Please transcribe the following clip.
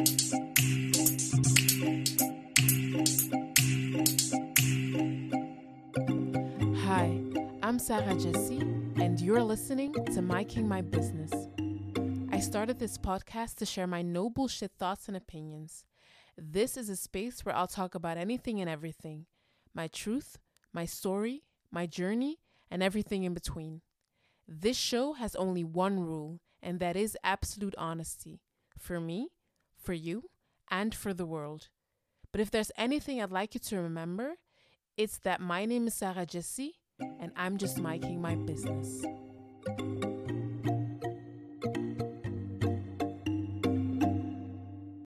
Hi, I'm Sarah Jesse, and you're listening to Miking My Business. I started this podcast to share my no bullshit thoughts and opinions. This is a space where I'll talk about anything and everything my truth, my story, my journey, and everything in between. This show has only one rule, and that is absolute honesty for me, for you, and for the world. But if there's anything I'd like you to remember, it's that my name is Sarah Jesse, and I'm just miking my business.